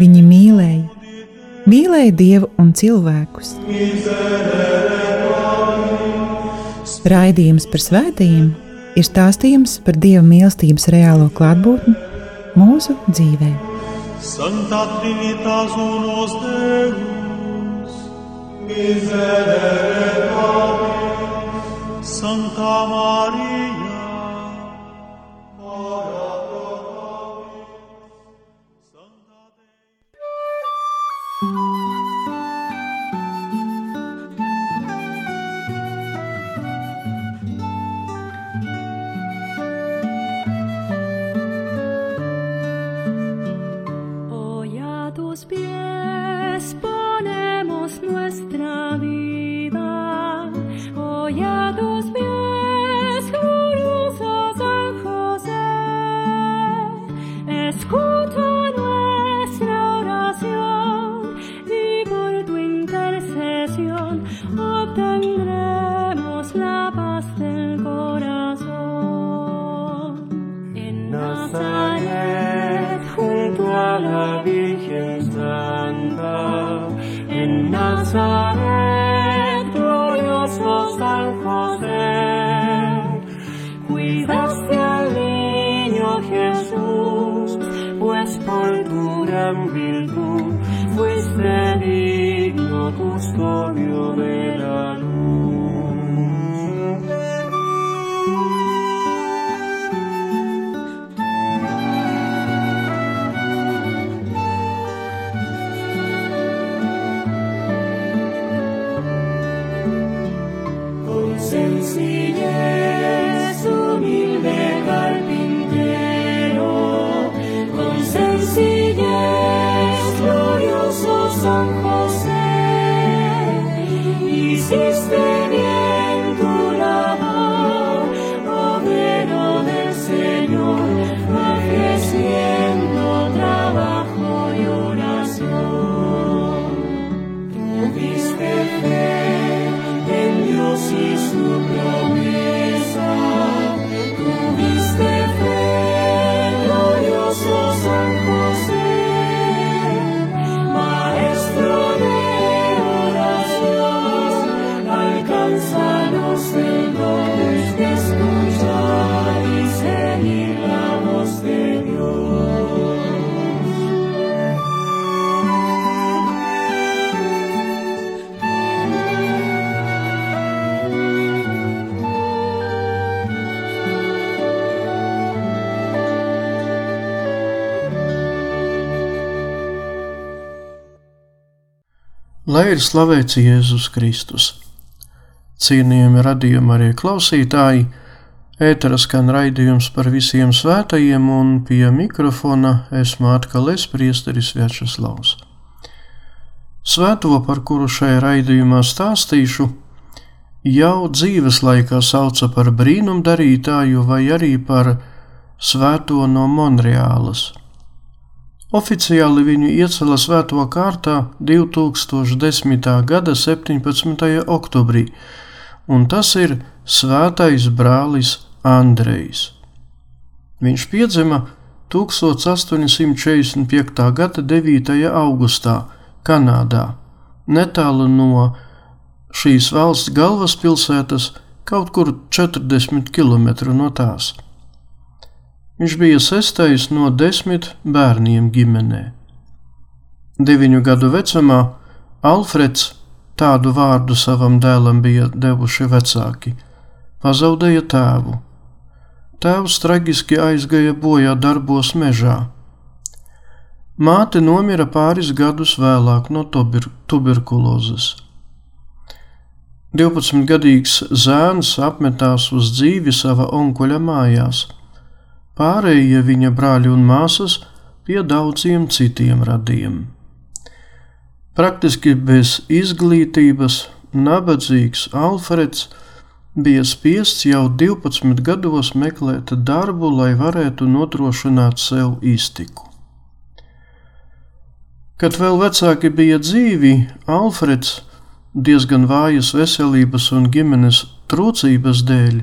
Viņi mīlēja, mīlēja Dievu un cilvēkus. Raidījums par svētījumiem ir stāstījums par Dieva mīlestības reālo klātbūtni mūsu dzīvē. Santa Trinitas unos Deus, miserere Santa Maria, tus pies Cuidaste al niño Jesús, pues por tu gran virtud fuiste digno custodio de la Lai ir slavēts Jēzus Kristus. Cienījami radījumi arī klausītāji, ētera skan raidījums par visiem svētajiem, un pie mikrofona esmu atkal es, priesteris Vjačeslavs. Svēto, par kuru šajā raidījumā stāstīšu, jau dzīves laikā sauca par brīnumdarītāju vai arī par svēto no Monreālas. Oficiāli viņu iecēla svēto kārtā 2010. gada 17. oktobrī, un tas ir svētais brālis Andrejs. Viņš piedzima 1845. gada 9. augustā Kanādā, netālu no šīs valsts galvaspilsētas, kaut kur 40 km no tās. Viņš bija sestais no desmit bērniem ģimenē. Deviņu gadu vecumā Alfreds, tādu vārdu savam dēlam bija devuši vecāki, pazaudēja tēvu. Tēvs traģiski aizgāja bojā darbos mežā. Māte nomira pāris gadus vēlāk no tuberkulozes. 12-gadīgs zēns apmetās uz dzīvi sava onkuļa mājās. Pārējie viņa brāļi un māsas pie daudziem citiem radiem. Praktiski bez izglītības, nabadzīgs Alfreds bija spiests jau 12 gados meklēt darbu, lai varētu nodrošināt sev iztiku. Kad vēl vecāki bija dzīvi, Alfreds diezgan vājas veselības un ģimenes trūcības dēļ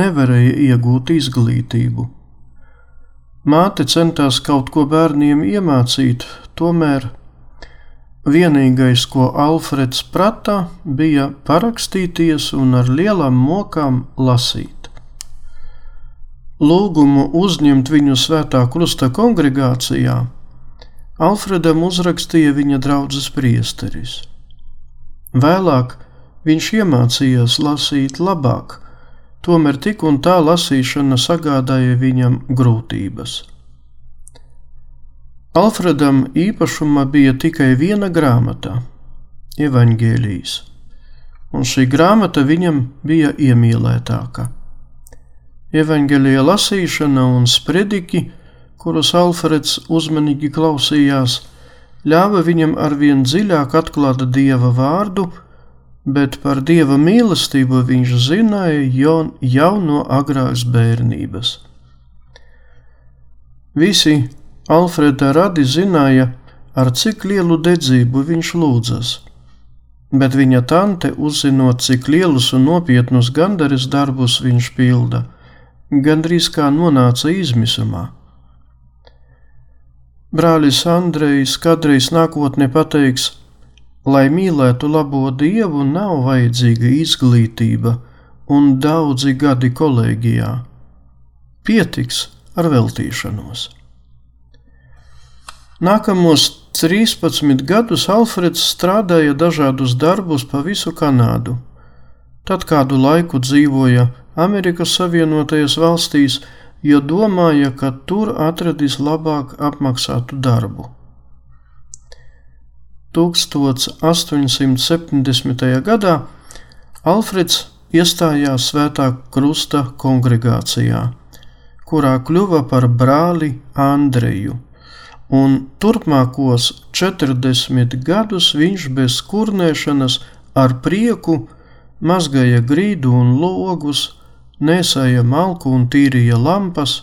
nevarēja iegūt izglītību. Māte centās kaut ko bērniem iemācīt, tomēr vienīgais, ko Alfreds prata, bija parakstīties un ar lielām mokām lasīt. Lūgumu uzņemt viņu svētā krusta kongregācijā Alfredam uzrakstīja viņa draugs priesteris. Vēlāk viņš iemācījās lasīt labāk, tomēr tik un tā lasīšana sagādāja viņam grūtības. Alfredam īpašuma bija tikai viena grāmata - Evangelijas, un šī grāmata viņam bija iemīlētāka. Evangelija lasīšana un sprediki, kurus Alfreds uzmanīgi klausījās, ļāva viņam arvien dziļāk atklāt dieva vārdu, bet par dieva mīlestību viņš zināja jau no agrākas bērnības. Visi Alfreda radi zināja, ar cik lielu dedzību viņš lūdzas, bet viņa tante, uzzinot, cik lielus un nopietnus gandaris darbus viņš pilda, gandrīz kā nonāca izmisumā. Brālis Andrejs kādreiz nākotnē pateiks, lai mīlētu labo dievu, nav vajadzīga izglītība un daudzi gadi kolēģijā. Pietiks ar veltīšanos. Nākamos 13 gadus Alfreds strādāja dažādus darbus pa visu Kanādu. Tad kādu laiku dzīvoja Amerikas Savienotajās valstīs, jo domāja, ka tur atradīs labāk apmaksātu darbu. 1870. gadā Alfreds iestājās Svētā Krusta kongregācijā, kurā kļuva par brāli Andreju, un turpmākos 40 gadus viņš bez kurnēšanas ar prieku mazgāja grīdu un logus, nesēja malku un tīrīja lampas,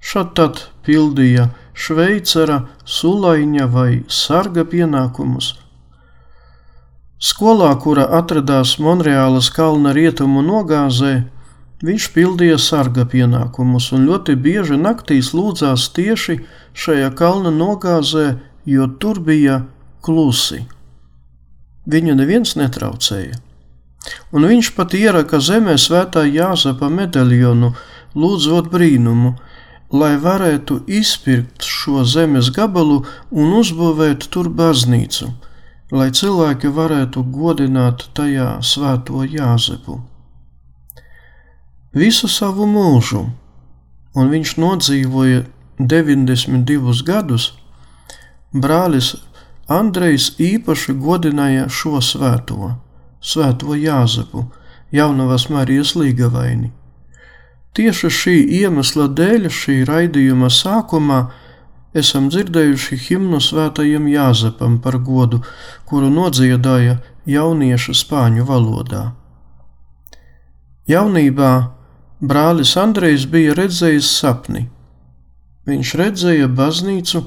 šad tad pildīja šveicara, sulaiņa vai sarga pienākumus. Skolā, kura atradās Monreālas kalna rietumu nogāzē, viņš pildīja sarga pienākumus un ļoti bieži naktīs lūdzās tieši šajā kalna nogāzē, jo tur bija klusi. Viņu neviens netraucēja un viņš pat ieraka zemē svētā Jāzepa medaļonu, lūdzot brīnumu, lai varētu izpirkt šo zemes gabalu un uzbūvēt tur baznīcu, lai cilvēki varētu godināt tajā svēto Jāzepu. Visu savu mūžu, un viņš nodzīvoja 92 gadus, brālis Andrejs īpaši godināja šo svēto Svēto Jāzepu, Jaunavas Marijas līgavaini. Tieši šī iemesla dēļ šī raidījuma sākumā esam dzirdējuši himnu svētajam Jāzepam par godu, kuru nodziedāja jaunieši spāņu valodā. Jaunībā brālis Andrejs bija redzējis sapni. Viņš redzēja baznīcu,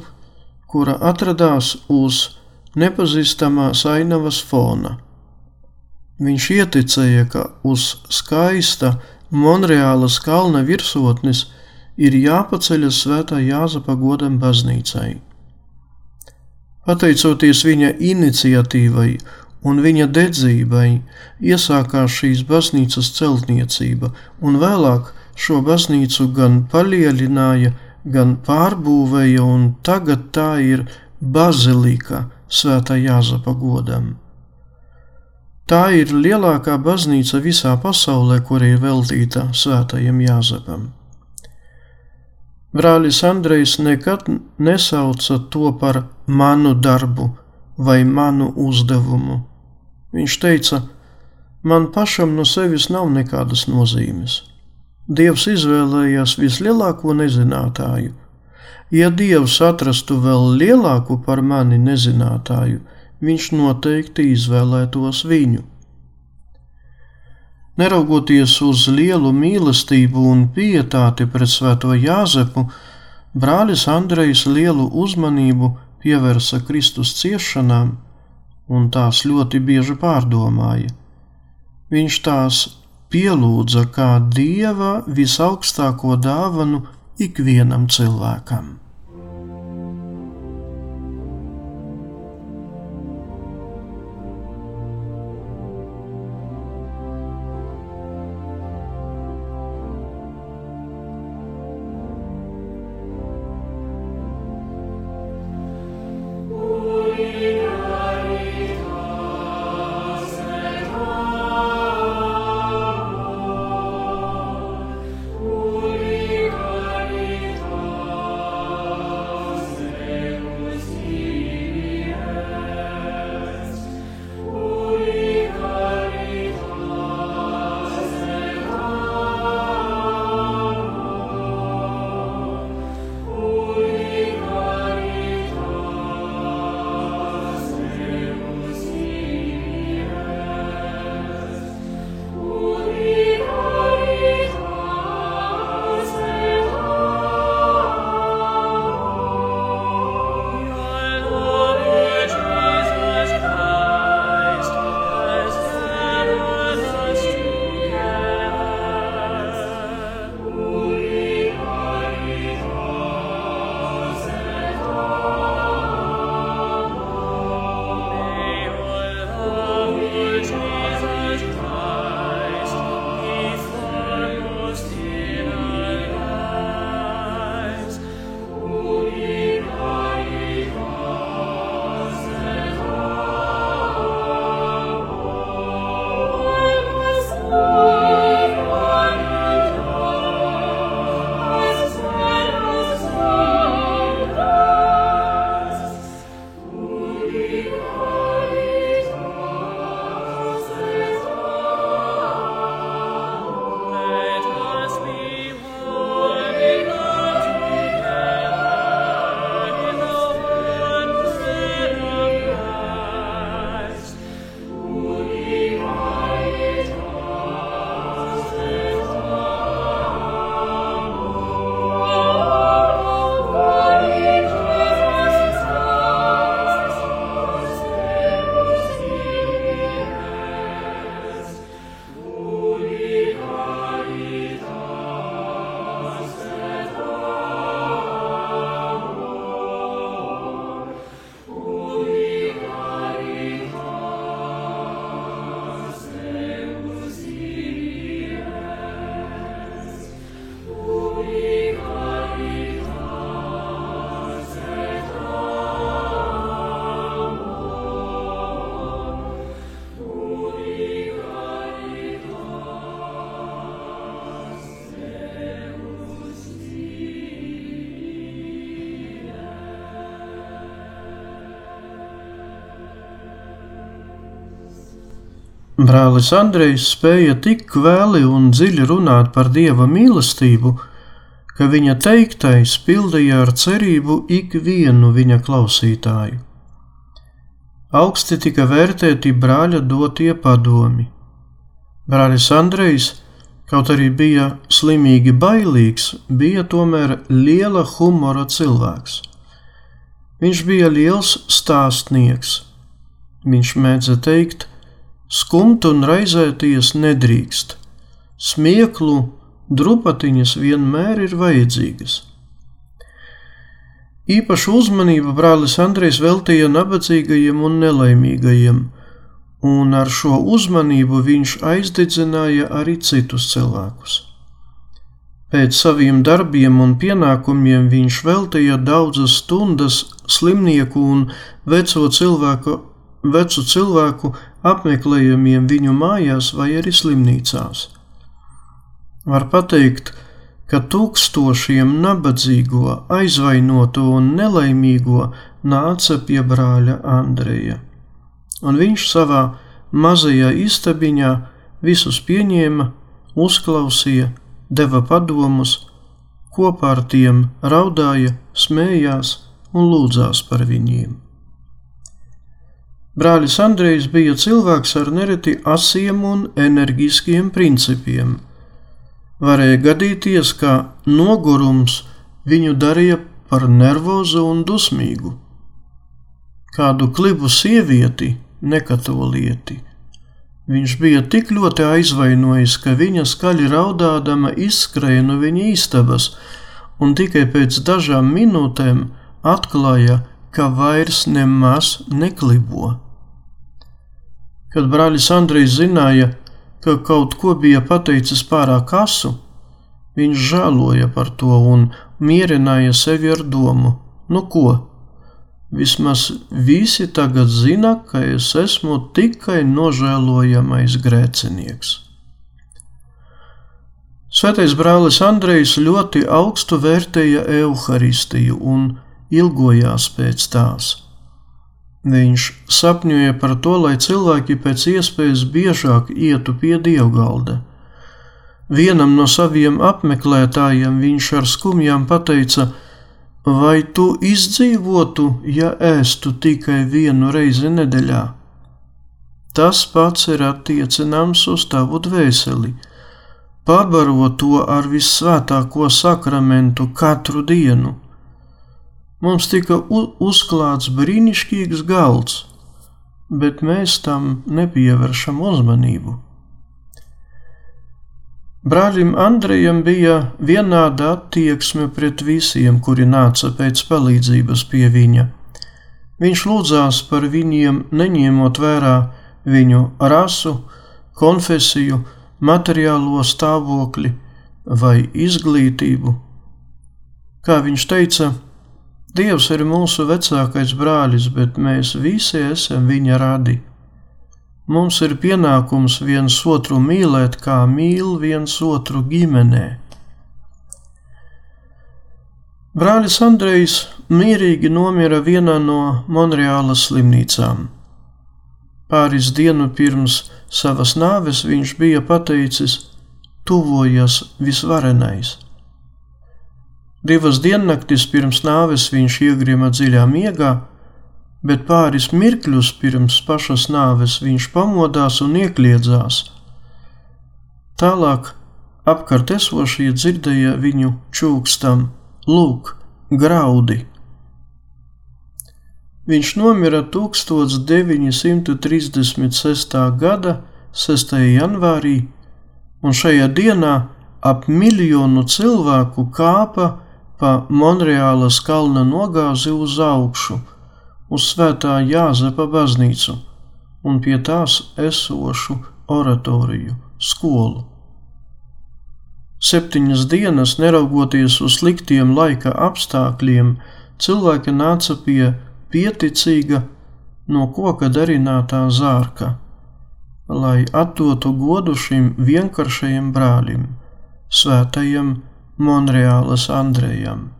kura atradās uz nepazīstamās ainavas fona. Viņš ieticēja, ka uz skaista Monreālas kalna virsotnes ir jāpaceļas svētā Jāzapa godam baznīcai. Pateicoties viņa iniciatīvai un viņa dedzībai, iesākās šīs baznīcas celtniecība, un vēlāk šo baznīcu gan palielināja, gan pārbūvēja, un tagad tā ir bazilika svētā Jāzapa godam. Tā ir lielākā baznīca visā pasaulē, kur ir veltīta svētajam Jāzepam. Brālis Andrejs nekad nesauca to par manu darbu vai manu uzdevumu. Viņš teica, man pašam no sevis nav nekādas nozīmes. Dievs izvēlējās vislielāko nezinātāju. Ja Dievs atrastu vēl lielāku par mani nezinātāju, viņš noteikti izvēlētos viņu. Neraugoties uz lielu mīlestību un pietāti pret Svēto Jāzepu, brālis Andrejs lielu uzmanību pievērsa Kristus ciešanām un tās ļoti bieži pārdomāja. Viņš tās pielūdza kā dieva visaugstāko dāvanu ikvienam cilvēkam. Brālis Andrejs spēja tik kvēli un dziļi runāt par dieva mīlestību, ka viņa teiktais pildīja ar cerību ikvienu viņa klausītāju. Augsti tika vērtēti brāļa dotie padomi. Brālis Andrejs, kaut arī bija slimīgi bailīgs, bija tomēr liela humora cilvēks. Viņš bija liels stāstnieks. Viņš mēdza teikt, Skumt un raizēties nedrīkst. Smieklu drupatiņas vienmēr ir vajadzīgas. Īpašu uzmanību brālis Andrejs veltīja nabadzīgajiem un nelaimīgajiem, un ar šo uzmanību viņš aizdedzināja arī citus cilvēkus. Pēc saviem darbiem un pienākumiem viņš veltīja daudzas stundas slimnieku un veco cilvēku, vecu cilvēku apmeklējumiem viņu mājās vai arī slimnīcās. Var teikt, ka tūkstošiem nabadzīgo, aizvainoto un nelaimīgo nāca pie brāļa Andreja, un viņš savā mazajā istabiņā visus pieņēma, uzklausīja, deva padomus, kopā ar tiem raudāja, smējās un lūdzās par viņiem. Brālis Andrejs bija cilvēks ar nereti asiem un enerģiskiem principiem. Varēja gadīties, ka nogurums viņu darīja par nervozu un dusmīgu. Kādu klibu sievieti, nekatolieti, viņš bija tik ļoti aizvainojis, ka viņa skaļi raudādama izskrēja no viņa istabas, un tikai pēc dažām minūtēm atklāja, ka vairs nemaz neklibo. Kad brālis Andrijs zināja, ka kaut ko bija pateicis pārāk asu, viņš žēloja par to un mierināja sevi ar domu: Nu ko? Vismaz visi tagad zina, ka es esmu tikai nožēlojamais grēcinieks. Svētais brālis Andrejs ļoti augstu vērtēja evaharistiju un ilgojās pēc tās. Viņš sapņoja par to, lai cilvēki pēc iespējas biežāk ietu pie dievgalda. Vienam no saviem apmeklētājiem viņš ar skumjām pateica: Vai tu izdzīvotu, ja ēstu tikai vienu reizi nedēļā? Tas pats ir attiecināms uz tavu dvēseli. Pabaro to ar vissvētāko sakramentu katru dienu Mums tika uzklāts brīnišķīgs galds, bet mēs tam nepievēršam uzmanību. Brālim Andrejam bija vienāda attieksme pret visiem, kuri nāca pēc palīdzības pie viņa. Viņš lūdzās par viņiem, neņemot vērā viņu rasu, konfesiju, materiālo stāvokli vai izglītību. Kā viņš teica, Dievs ir mūsu vecākais brālis, bet mēs visi esam viņa radi. Mums ir pienākums viens otru mīlēt, kā mīl viens otru ģimenē. Brālis Andrejs mierīgi nomira vienā no Monreālas slimnīcām. Pāris dienu pirms savas nāves viņš bija pateicis: Tuvojas visvarenais. Divas diennaktis pirms nāves viņš iegrima dziļā miegā, bet pāris mirkļus pirms pašas nāves viņš pamodās un iekļiedzās. Tālāk apkārt esošie dzirdēja viņu čūkstam: Lūk, graudi! Viņš nomira 1936. gada 6. janvārī, un šajā dienā ap miljonu cilvēku kāpa pa Monreālas kalna nogāzi uz augšu, uz svētā Jāzepa baznīcu un pie tās esošu oratoriju skolu. Septiņas dienas, neraugoties uz sliktiem laika apstākļiem, cilvēki nāca pie pieticīga no koka darinātā zārka, lai atdotu godu šim vienkāršajam brālim, svētajam Monreālas Andrejam.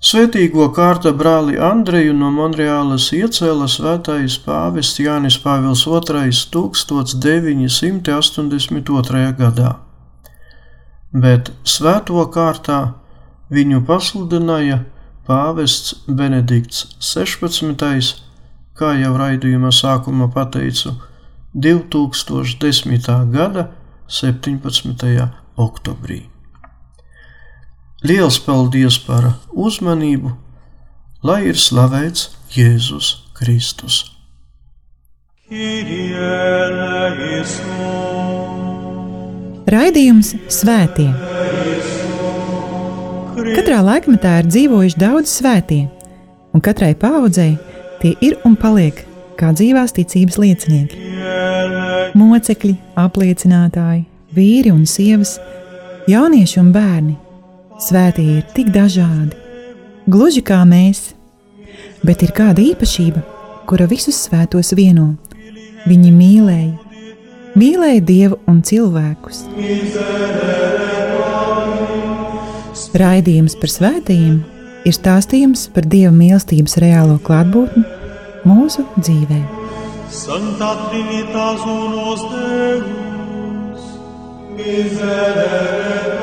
Svētīgo kārta brāli Andreju no Monreālas iecēla svētais pāvests Jānis Pāvils II 1982. gadā, bet svēto kārtā viņu pasludināja pāvests Benedikts 16. kā jau raidījuma sākuma pateicu, 2010. gada 17 oktobrī. Liels paldies par uzmanību, lai ir slavēts Jēzus Kristus. Raidījums Svētie. Katrā laikmetā ir dzīvojuši daudz svētie, un katrai paudzei tie ir un paliek kā dzīvās ticības liecinieki. Mocekļi, apliecinātāji, vīri un sievas, jaunieši un bērni. Svētie ir tik dažādi, gluži kā mēs, bet ir kāda īpašība, kura visus svētos vieno. Viņi mīlēja, mīlēja Dievu un cilvēkus. Raidījums par svētījumiem ir stāstījums par Dieva mīlestības reālo klātbūtni mūsu dzīvē. Santa Trinitas unos Deus, miserere